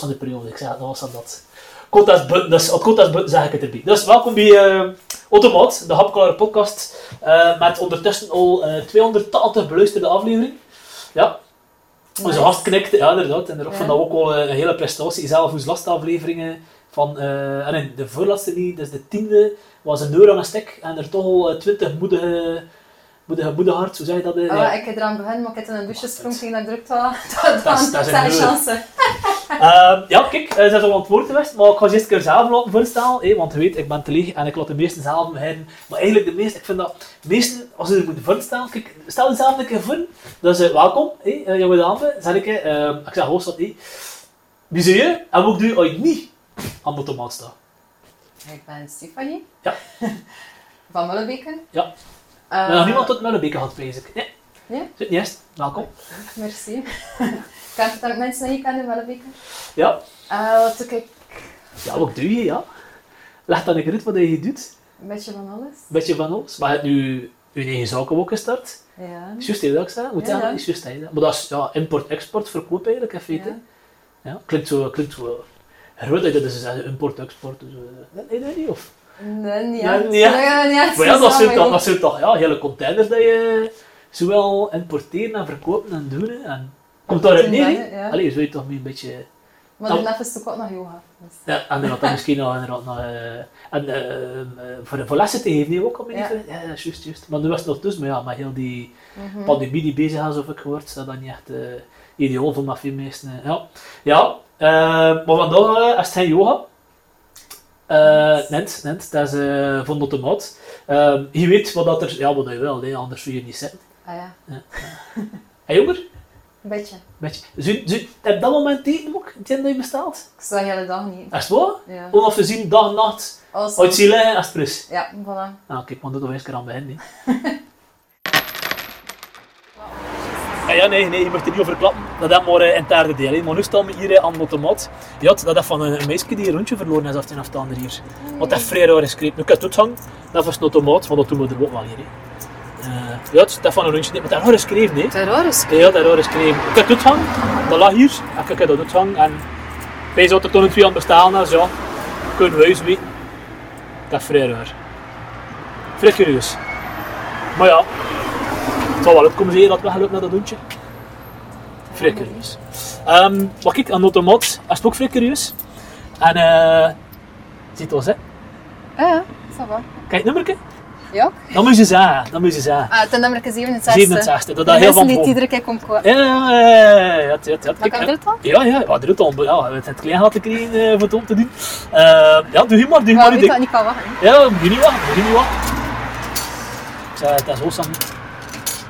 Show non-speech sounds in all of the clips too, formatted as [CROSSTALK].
de periode. Ik zeg nog eens aan dat. Quota's button, dus op quota's button zeg ik het erbij. Dus welkom bij uh, Automat, de hapklare podcast. Uh, met ondertussen al uh, 280 beluisterde afleveringen. Ja. Onze Nice. gast knikte, ja inderdaad. En ik Ja. vond dat ook al een hele prestatie. Zelf hoe laatste afleveringen van, eh, ah, nee, de voorlaatste niet, dus de tiende, was een euro aan een stek. En er toch al eh, 20 moedige, moedige moedeharts, hoe zeg je dat? Ah, Ja. ik heb eraan begonnen, maar ik heb in een douche sprong tegen [LAUGHS] dat druk dat dat Dat is- dat zijn euro. chance. [LAUGHS] Ehm, ja, kijk, eh, ze zijn al aan het woord geweest, maar ik ga ze eerst een keer zelf laten voorstellen. want je weet, ik ben te leeg en ik laat de meesten zelf beginnen. Maar eigenlijk de meesten, ik vind dat, de meesten, als ze er moeten voorstellen, kijk, stel jezelf een keer voor. Dus eh, welkom, hè, eh, jonge dame, zeg ik. eh, ik zeg hoogst dat, hé. Wie zie je? En wat doe je als je niet aan de staat? Ik ben Stefanie. Ja. [LAUGHS] Van Mullebeken. Ja. Uh, hebben nog niemand tot Mullebeke gehad, bezig. Nee, Nee? zit niet eerst. Welkom. [LAUGHS] Merci. Kent het dan mensen kent in Mullebeken? Ja. Uh, wat doe ik? Ja, wat doe je, ja? Leg dan een uit wat je doet. Een beetje van alles. Een beetje van ons. Maar je hebt nu je eigen zaken ook gestart. Ja. Is juist dat ik zei? Moet Ja, ja. is juist. Maar dat is ja, import-export, verkoop eigenlijk in feite. Ja. Ja. Klinkt zo, klinkt zo groot dat zeggen, import-export. Dus, eh, nee, nee, niet of? Nee, niet echt. Nee, niet echt. Maar ja, dat zijn toch, dat zijn toch ja, hele containers dat je zowel importeren en verkopen en doen. En komt daaruit neer, ja. Allee, zou je toch mee een beetje... Maar Dan- daarna is het ook wat nog yoga. Dus. Ja, en dan misschien nog, inderdaad nog eh, en, eh, voor, voor lessen te geven, ook al mee. Ja. Ja, ja, juist, juist. Maar nu was het nog tussen, maar ja, met heel die Mhm. pandemie die bezig is, of ik gehoord, is dat dan niet echt eh ideaal voor mijn meesten. Ja, ja eh, maar vandaag is het geen yoga. Eh net, net, dat is eh van de maat. Eh, je weet wat dat er, ja, wat je wil, hè, anders zou je niet zitten. Ah ja, Hé, jonger? een beetje. Beetje. Zou, zou, heb je dat moment eten ook, het dat je bestelt? Ik de hele dag niet. Is het waar? Ja. Onafgezien, dag en nacht, uit is het fris. Ja, voilà. Nou, kijk, maar dat nog eens een keer aan beginnen. hè. [LAUGHS] Ja, ja, nee, nee, je mag er niet over klappen. Dat is maar uh, in het derde deel. Maar nu staan we hier eh, aan de automaat. Ja, dat is van een, een meisje die een rondje verloren is af en af andere hier. Wat dat vrij raar is. Nu kan het hangen, dat was een automaat, want dat doen we er ook wel hier. Eh, ja, is van een rondje. Maar dat is raar geschreven, hè. Het is raar is. Ja, dat is. Ik heb het hangen, dat lag hier. En ik heb dat hangen. En bij zou er toen een twee aan bestaan is, ja. Kunnen we eens weten. Dat is vrij raar. Vrij curieus. Maar ja, zal wel uitkomen zeker dat we gaan naar dat doentje. Vrij curieus. Ehm maar kijk, aan de automaat is het ook vrij curieus. En eh, ziet ons, hè. Ja, ja, ça va. Kijk, nummerke. Ja? Dan moet je zeggen, dan moet je zeggen. Ah, ten nummer 67. 67, dat is heel van het boven. iedere keer komt komen. Ja, ja, ja, ja, ja, ja, ja. Maar kan het al? Ja, ja, ja, er al, ja, we het klein laten krijgen eh, voor het om te doen. Eh, ja, doe je maar, doe je maar ding. dat niet kan wachten. Ja, doe je niet wat, doe je niet wat. Ik zei, het is Sam.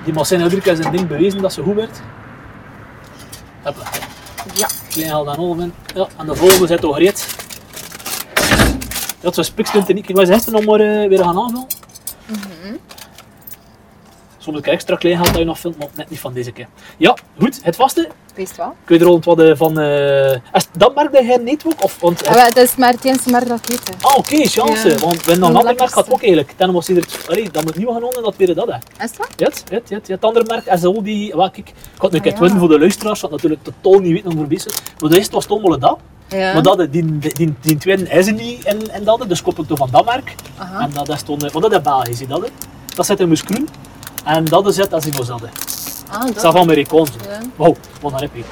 Die Marcin Hudrik heeft zijn ding bewezen dat ze goed werd. Hopla, Ja. klein haal dan over. Ja, en de volgende zit gereed. Ja, het was spikstunt en niet. Ik was gisteren nog maar eh, weer gaan aanvullen. Mhm. Soms ik extra klein gehad dat je nog filmt, maar net niet van deze keer. Ja, goed, het vaste. Wees wel. Kun je er al wat eh, van... eh, is dat merk dat jij niet ook? Of, want, Ah, dat is maar het enige merk dat ik. Ah, oké, chance. Ja. Want wenn nog een Dat ander merk gaat ook eigenlijk. Dan was hij er... Allee, dat moet niet gaan en dat weer dat. Hè. Is waar? Ja, het, ja, het, ja, het, ja, het andere merk al die... Wat, kijk, ik had nu Ah, het ja. winnen voor de luisteraars, wat natuurlijk totaal niet weten over bezig. Maar de eerste was toch allemaal dat. Ja. Maar dat, die, die, die, die tweede is er niet in, in dat, dus koppel ik toch van dat merk. Aha. En dat is toen... Want dat is Belgisch, zie dat. Dat zit in Muscroen. En dat is het als in Mozelle. Ah, Dat is dat. van Amerikaans. Ja. Wow, wat een je.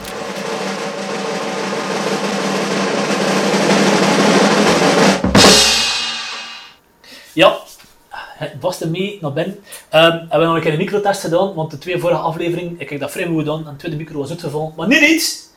Ja, het was er mee naar binnen. Ehm, we hebben nog een keer een microtest gedaan, want de twee vorige afleveringen, ik heb dat vrij goed gedaan, en de tweede micro was uitgevallen. Maar nu niet!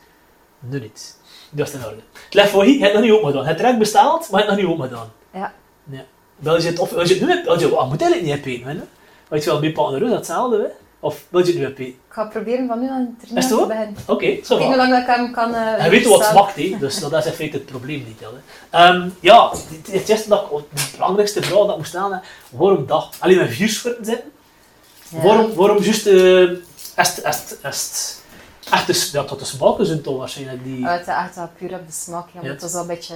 Nu niet. Dat is in orde. Het ligt voor hier, je hebt nog niet open gedaan. Het rek bestaat, maar je hebt het nog niet open gedaan. Ja. Ja. Wil je het, of, wil je het nu hebben? Je moet eigenlijk niet hebben, hè? Want je wel een paar rust, hetzelfde, hè? Of wil je het nu hebben? Ik ga proberen van nu aan het Is het te beginnen. Oké, zo Ik weet hoe lang dat ik hem kan... eh hij weet wat smaakt, hè? dus dat is in feite het probleem niet. Hè. Ehm, ja, het eerste dat de belangrijkste vraag dat ik moest stellen, waarom dat? Alleen met vier zitten? Ja. Waarom, waarom juist, is is het, is het, echt ja, tot de smaken zijn toch waarschijnlijk die... Ah, Het is echt wel puur op de smaak. Ja, maar Ja. het is wel een beetje...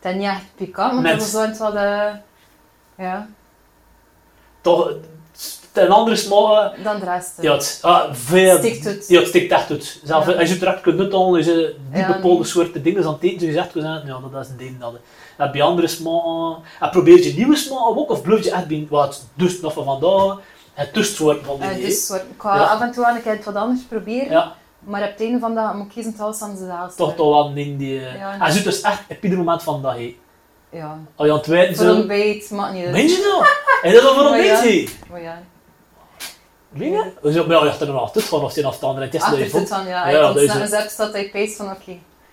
Het is niet echt pikant, maar Met- het is zo wat... eh, ja. toch, een andere smaak. Dan de rest. Ja, het, ah, veel, Stikt het. Ja, het stikt echt uit. Zelf, Ja. Als je het direct kunt nutten, je die Ja, bepaalde nee. soorten dingen aan het eten, je zegt, ja, dat is een ding. Dat, heb je andere smaken? En probeer je nieuwe smaken ook, of blijf je echt bij wat dus nog van vandaag, het tussensoort van die Eh, idee? dus soort, ik ga af en toe aan een keer wat anders proberen. Ja, Maar op het einde van de dag moet ik kiezen alles aan dezelfde. toch toch wel een ding die... Ja. Hij zit dus echt op ieder moment van dat hij. Ja. Als je aan het wijten Voor zo... ontbijt, maakt niet uit. Meen je nou? En dat is voor [LAUGHS] Maar een ja. Lina? Dus ook, ja, ah, je er nog tussen van of je nog staan en het is Achter zit van, ja. ja ik snap dat hij van, oké.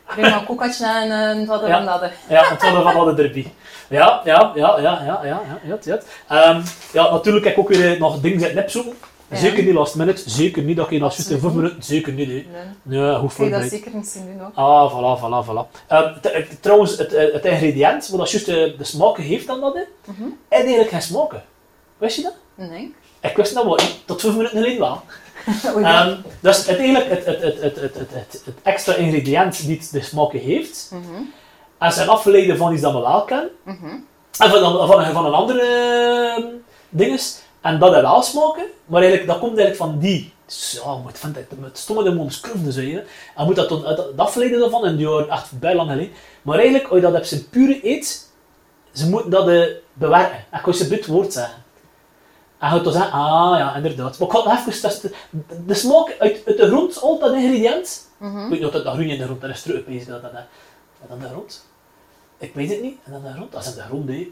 Ik ben een koekatje eh, en een hadden van dat. Ja, het van hadden derby. Ja, ja, ja, ja, ja, ja, ja, ja. ja, ehm, natuurlijk heb ik ook weer eh, nog dingen zitten opzoeken. Zeker niet last minute, zeker niet dat je als juist in minuten, zeker niet. Nee, nee hoeft niet. dat zeker niet zien doen ook. Ah, voilà, voilà, voilà. Ehm, eh, trouwens, het, ingrediënt, wat als juist de, smaken heeft dan dat in, en mhm. eigenlijk geen smaken. Wist je dat? Nee. Ik wist dat wel niet, tot vijf minuten geleden wel. [LAUGHS] Ehm, dus het, eigenlijk het, het, het, het, het, het, het, het extra ingrediënt die het de smaken heeft, Mhm. en zijn afgeleide van iets dat we wel kennen, Mhm. en van, van, van een andere uh, dinges, en dat wel smaken, maar eigenlijk, dat komt eigenlijk van die, ja, je moet vinden, het stomme de mond scrufde zo, hè. en moet dat dan, het, het afleiden daarvan, en die horen echt bij lang geleden, maar eigenlijk, als je dat op zijn pure eet, ze moeten dat eh, bewerken, en kan je ze dit woord zeggen. En je gaat dan zeggen, ah ja, inderdaad. Maar ik had even testen. De, smaak uit, uit de grond, al dat ingrediënt. Mhm. Ik weet niet of dat, dat groen in de grond, dat is terug. Dat, dat, dat, en dan de grond. Ik weet het niet. En dan de grond, dat is in de grond, hè. Ik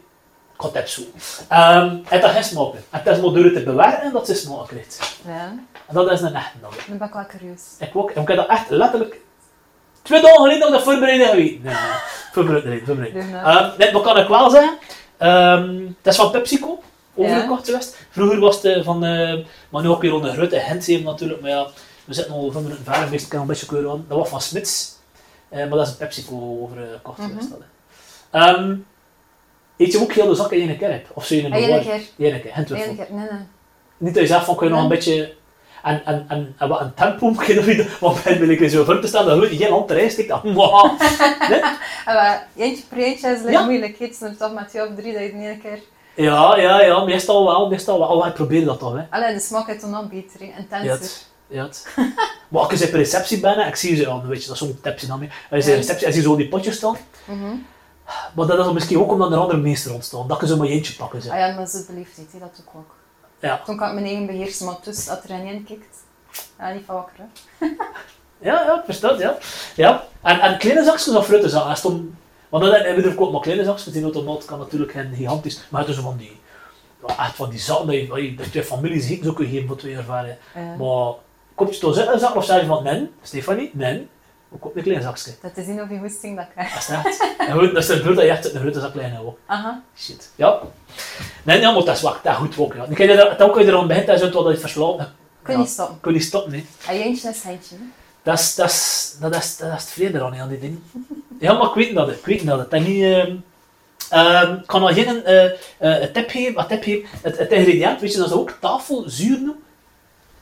ga het even zoeken. Ehm, en dat geen smaken. En het is maar door het te bewerken dat ze smaak krijgt. Ja, En dat is een echte nog. dan ben ik wel curieus. Ik ook. En ik heb dat echt letterlijk... Twee dagen geleden dat ik dat voorbereid heb geweten. Nee, nee, [LAUGHS] nee. Voorbereid, nee, voorbereid. Ehm, nee, wat kan ik wel zeggen? Ehm, het is van PepsiCo, overgekocht geweest. Vroeger was het eh, van, eh, maar nu ook weer onder grote Gent even natuurlijk, maar ja, we zitten al van minuten verder ik kan een beetje keuren aan. Dat was van Smits, Eh, maar dat is een PepsiCo overgekocht Mhm. geweest. dat, hè. Ehm, eet je ook heel de zakken in één keer? Of zou je een Eén keer. Eén keer, Gent Nee, nee, nee. Niet dat je zegt van, kun je nog een beetje... En, en, en, en wat een tempo moet je. [LAUGHS] Want ben ik zo voor te staan, dat je geen hand erin. [LAUGHS] Nee? En maar eentje per eentje is like Ja. moeilijk. Het is toch met twee of drie dat je het in één keer... Ja, ja, ja, meestal wel, meestal wel. Oh, ik probeer dat toch, hè. Allee, de smaak is toch nog beter, hè. Ja, intenser. het, ja. Het. [LAUGHS] Maar als ik receptie ben, ik zie ze, aan, weet je, dat is zo'n tipje dan mee. Als je receptie, je zo die potjes staan, Mhm. maar dat is dan misschien ook omdat er andere meester ontstaan, dat je zo maar eentje pakken. Zo. Ah ja, maar zo beleefdheid, hè, dat doe ik ook. Ja. Toen kan ik mijn eigen beheersen, maar dus als er een in kijkt, ja, niet van wakker, hè. [LAUGHS] Ja, ja, ik versta ja. ja. En, en kleine zakjes of frutten Want dan hebben we er ook maar kleine zakjes, die automaat kan natuurlijk geen gigantisch, maar het is van die, ja, echt van die zakken, dat je, dat je, familie ziet, zo kun je voor twee verder. Eh, Maar, komt je toch zitten een zak of zeg je van, nee, Stefanie, nee, ook op een klein zakje. dat is niet of je hoesting dat krijgt. Dat is echt. En goed, dat is de bedoeling dat je echt een grote zak klein ook. Aha. Shit. Ja. Nee, ja, maar dat is wacht, dat is goed ook. Ja. Dan kan je er, dan je er aan begint, dat is het wat je verslaat. Kun je niet stoppen. Kun je stoppen, nee. En eentje is hè. Dat is, dat is, dat is, dat is het vrede aan, aan die dingen. Ja, maar ik weet dat, ik weet dat. En niet, ehm, ehm, ik kan nog geen eh, een tip geven, een tip geven. Het, het ingrediënt, weet je, dat is ook tafelzuur noemen.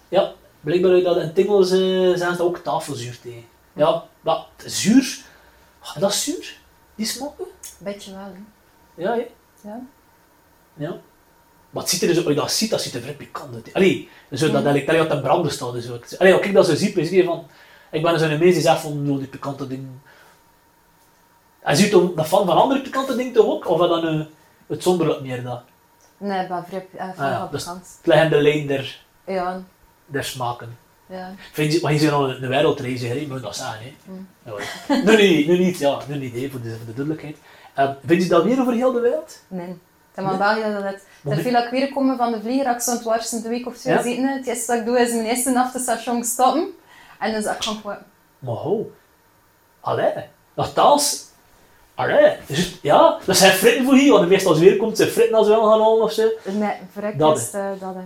Ja, blijkbaar dat dat in het Engels eh, zijn ze dat ook tafelzuur tegen. Ja, maar zuur, ah, dat is zuur, die smaken. Beetje wel, hè. Ja, hè? Ja. Ja. Maar het ziet er dus, als je dat ziet, dat ziet er vrij pikant uit. Allee, zo dat dat je op een branden staat. Dus. Allee, als ik dat zo zie, is van, ik ben zo'n mens die zegt van, oh, die pikante dingen. En ziet dan dat van van andere pikante dingen toch ook? Of dat nu het zonderlijk meer dat? Nee, ben vrij uh, Ah, ja, dus-. Het ligt in de lijn der, Ja, der smaken. ja. Vind je, maar je zit al een wereldreiziger, hè? moet je dat zeggen. Hè? Mm. Ja, nu, niet, nu niet, ja, nu niet, hè, voor, de, voor de duidelijkheid. Uh, vind je dat weer over heel de wereld? Nee. Het is maar België dat het... Maar veel dat ik weer komen van de vlieger, ik stond warsen de week of twee Ja. zitten. Het eerste dat ik doe is mijn eerste af de station stoppen. En dan zeg ik gewoon, gewoon, Maar ho. Allee. Nogthans. Allee. Dus, ja, dat zijn fritten voor hier. Want meestal als weer komt, zijn fritten als wel gaan halen of zo. nee, verrekt Dat, is uh, dat. hè.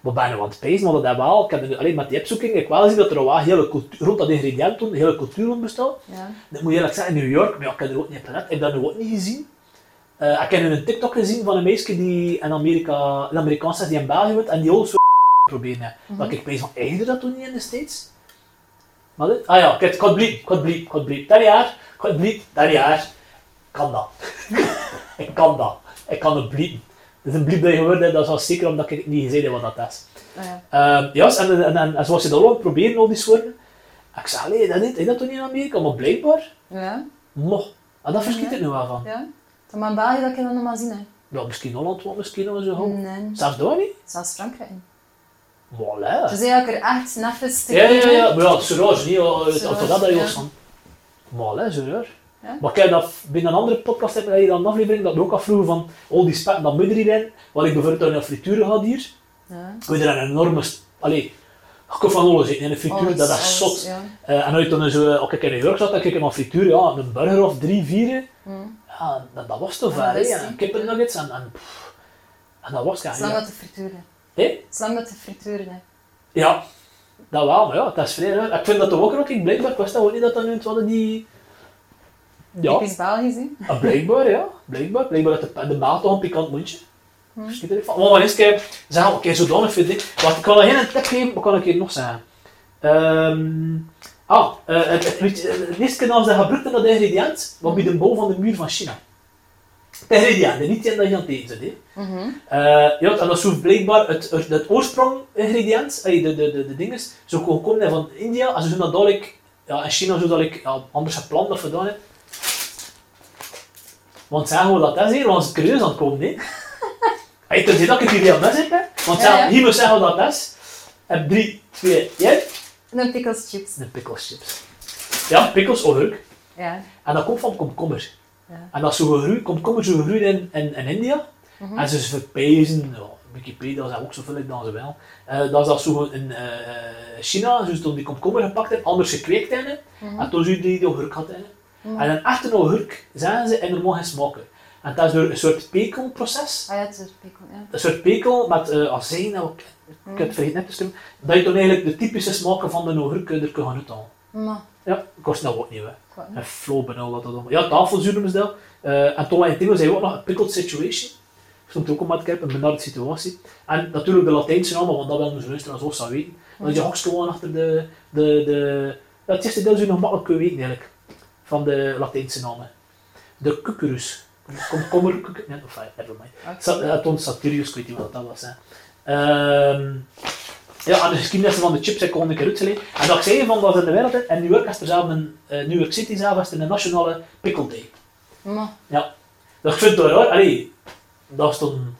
Maar bijna want spijzen, want dat wel. Ik heb nu alleen met die opzoeking, ik wel gezien dat er wel hele cultuur, rond dat ingrediënt een hele cultuur rond bestaat. Ja. Dat moet je eerlijk zeggen, in New York, maar ja, ik heb er ook niet op gelet. Ik heb dat nu ook niet gezien. Eh, ik heb nu een TikTok gezien van een meisje die in Amerika, een Amerikaanse is die in België woont en die ook zo proberen. Mhm. Dat ik weet van, eigen dat toen niet in de States? Wat? is- Ah ja, kijk, ik had bliep, had bliep, bliep. Dat jaar, bliep, dat jaar. Ik kan dat. [LAUGHS] ik kan dat. Ik kan het bliepen. Dus een bliep dat je gehoord hebt, dat is wel zeker omdat ik niet gezien heb wat dat is. Ah, ja. Ehm en, en, en, en zoals je dat al proberen, al die soorten. Ik zei, allee, dat niet, is dat toch niet in Amerika? Maar blijkbaar, Ja. En daar verschiet Ja. ik nu wel van. ja. Dan maar in België dat ik dat nog maar zien, hè. Ja, misschien Holland, misschien nog zo. Nee, Zelfs daar niet? zelfs Frankrijk. niet. Voilà. Dus eigenlijk er echt neffens te Ja, ja, ja, maar ja, het niet? Ja, Het dat dat je ja. was van. Maar hè, serieus. Ja. Maar kijk, dat binnen een andere podcast heb je dan een aflevering dat we ook afvroegen van al die spetten dat moet erin, wat ik bijvoorbeeld in een frituur had hier. Ja. We er een enorme, allee, ik kan van alles eten in een frituur, Alles, dat is alles, zot. Ja. Eh, en als je dan zo, als ik in New York zat, dan kijk ik naar frituur, ja, een burger of drie, vier, Mm. ja, dat, dat was te Ja, ver, is en kippennuggets en, en, pff, en dat was het Zolang ja. dat de frituren. Hé? Zolang dat de frituren, hè. Ja, dat wel, maar ja, dat is vrij raar. Ik vind dat toch ook ik blijkbaar, ik wist dat ook niet dat dat nu het hadden die... Ja, Typisch Belgisch, hè. ah, blijkbaar, ja, blijkbaar. Blijkbaar dat de, de maat toch een pikant mondje. Hm. Van. Maar maar eens kijken, zeggen, oké, zodanig vind ik. Wacht, ik kan nog geen tip geven, wat kan ik hier nog zeggen? Ehm ah, eh, het, het, het, het als ze gebruikt dat ingrediënt, wat bij de bouw van de muur [LAUGHS] Het ingrediënt, niet die dat je aan het eten zit, hè. Mhm. Eh, ja, en dat is blijkbaar het, het, het oorsprong-ingrediënt, eh, de, de, de, de dinges, zo gekomen van India, en ze doen dat dadelijk, ja, in China zo dat ik ja, anders gepland of gedaan heb. Want zeggen we dat is hier, want het curieus aan het komen, hè. [LAUGHS] Ik kan dat ik het hier mis heb, hè. Want Ja, ja. hier moet zeggen wat dat is. Heb 3, 2, 1. En dan pickles chips. De pickles chips. Ja, pickles of leuk. Ja. En dat komt van komkommer. Ja. En dat is zo gegroeid, komkommer zo gegroeid in, in, in India. Mhm. En ze verpezen, ja, Wikipedia zegt ook zoveel dan ze wel. Eh, dat is dat zo in eh, China, dus toen die komkommer gepakt hebben, anders gekweekt hebben. Mhm. En toen ze die augurk had in. Mhm. En een echte augurk zijn ze en er mogen smaken. En dat is door een soort pekelproces. Ah ja, het is pickle, ja. Een soort pekel met uh, azijn, en ook- ik heb het vergeten net te schrijven, dat je dan eigenlijk de typische smaken van de augurk er kan gaan uithalen. Ja, kost nou ook niet, hè. ik weet niet. En flow en al dat allemaal. Ja, tafelzuur noemen ze dat. Eh, en toen in het Engels zei je ook nog een pickled situation. Stond ook om kijken, een benarde situatie. En natuurlijk de Latijnse namen, want dat wil onze luisteraars ook zou weten. Want je hokst gewoon achter de... de, de ja, het eerste deel je nog makkelijk kunnen weten eigenlijk. Van de Latijnse namen. De cucurus. Komkommer, cucur... Nee, of fijn, never mind. Sa- Oké. eh, Satirius, ik weet niet wat dat was. Hè. Ehm, ja, en de geschiedenis van de chips heb ik al een keer uitgelegd. En dat ik zei van dat in de wereld, en New York is er zelf een, eh, New York City zelf is er een nationale pickle day. Ja. Dus ik vind wel raar, allee, dat is dan,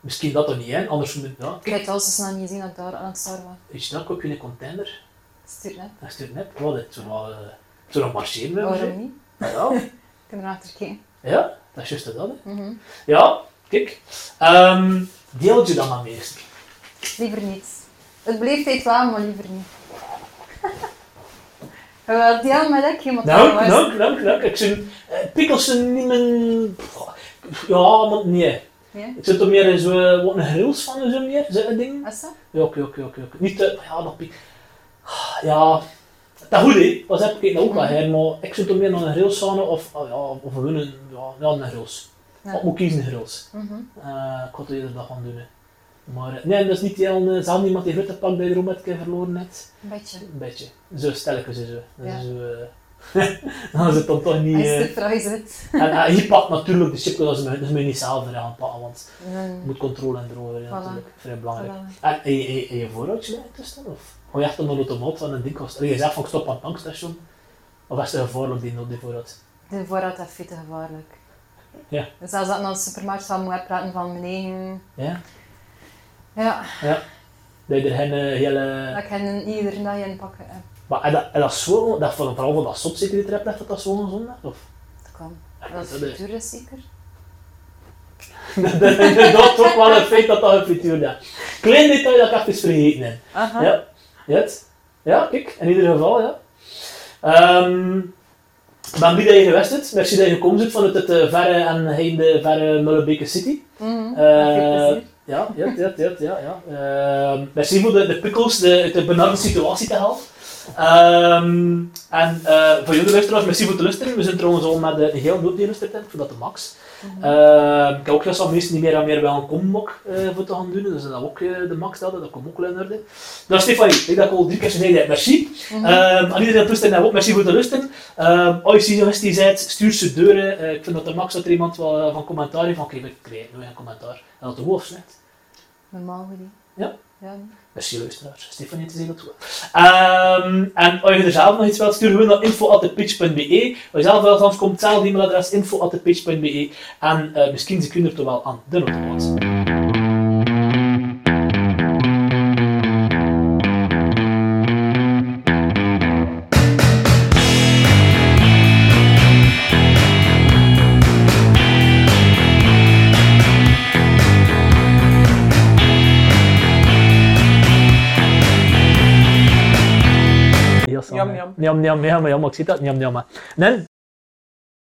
misschien dat toch niet, hè? anders moet, ja, ik heb het al zo snel niet gezien dat ik daar aan het staan was. weet je dat, koop je een container, Stuur net. dat stuurt net, wat, het zou nog, eh, het zou nog marcheren hebben, Waarom niet? Ja, [LAUGHS] Ik kan erachter kijken. ja, dat is juist dat. Mhm. Ja, kijk, Ehm deel je dan maar meester. Liever niet. Het bleef tijd wel, maar liever niet. Je wilt delen met ik iemand Nou, anders. nou, nou, nou, ik eh, pickles zijn niet mijn, ja, maar nee. Ja? Ik zit er meer in zo, eh, wat een grills van, zo meer, zo'n ding. Is dat? Ja, oké, oké, oké. Niet te... Ja, nog... pi- Ja... Dat goed, hè. Wat heb ik nou ook wel her, maar ik zit er meer naar een grillsauna of, oh, ja, of een... Ja, ja een grills. Ja. Wat moet ik kiezen, grills. Mhm. Eh, ik had het eerder dat gaan doen, hè. Maar eh, nee, dat is niet heel... Uh, zelf iemand die pak bij de roometje verloren net. Een beetje. Een beetje. Zo stelken ze zo. Dat Ja. is zo... eh, [LAUGHS] dan is het dan toch niet... Als eh, de zit. [LAUGHS] en uh, je pakt natuurlijk de chip, dat is dat je niet zelf gaan pakken, want je moet controle en erover, Voilà. natuurlijk. Vrij belangrijk. Voilà. En heb je, heb je- voorraadje tussen? Of hou je echt een automaat van een ding kost? Je zegt van ik stop aan het tankstation. Of is het gevaarlijk die, die voorraad? De voorraad is veel te gevaarlijk. Ja. Dus als ik naar de supermarkt van moet praten van mijn eigen... Ja? Ja, Ja. Dat je er geen hele... dat kan een iedere dag in pakken. hè. Maar en dat, en dat is zo, dat voor, vooral voor dat zot zeker die trap dat dat zo gezond is? Of? Dat kan. Dat is frituur is zeker. [LAUGHS] dat is toch wel een feit dat dat een frituur is. Klein detail dat ik even vergeten heb. Aha. Ja, ja, het- ja, kijk, in ieder geval, ja. Ik ben blij dat je geweest bent. Merci dat je gekomen bent vanuit het eh, verre en heinde verre Mullebeke City. Plezier. Ja, ja, ja, ja, ja, ja. Ehm voor de, de pickles, de, de benarde situatie te halen. Ehm, en eh, voor jullie luisteraars, merci voor het luisteren. We zijn trouwens al met een heel dood geluisterd in, voor dat de max. Ehm, ik heb ook gezegd dat mensen niet meer en meer wel een kommok uh, voor te gaan doen, dus dat ook uh, de max hadden, dat komt ook wel in orde. Nou Stefanie, ik denk dat ik al drie keer zei dat merci. Mm -hmm. um, aan iedereen die hebben ook merci voor het luisteren. Um, als je suggesties hebt, stuur ze deuren. Uh, ik vind dat de max dat er iemand wel van commentaar heeft, van oké, ik krijg een commentaar. En dat de hoofd slecht. Normaal niet. Ja? Ja. Merci luisteraars. Stefanie te dat goed. Um, en als je er zelf nog iets wilt, stuur gewoon naar info.pitch.be. Als je zelf wel komt, hetzelfde e-mailadres info.pitch.be. En uh, misschien ze kunnen er toch wel aan de ยำยำไม่ใช่ยำบอกซิตยำยำอะนั้น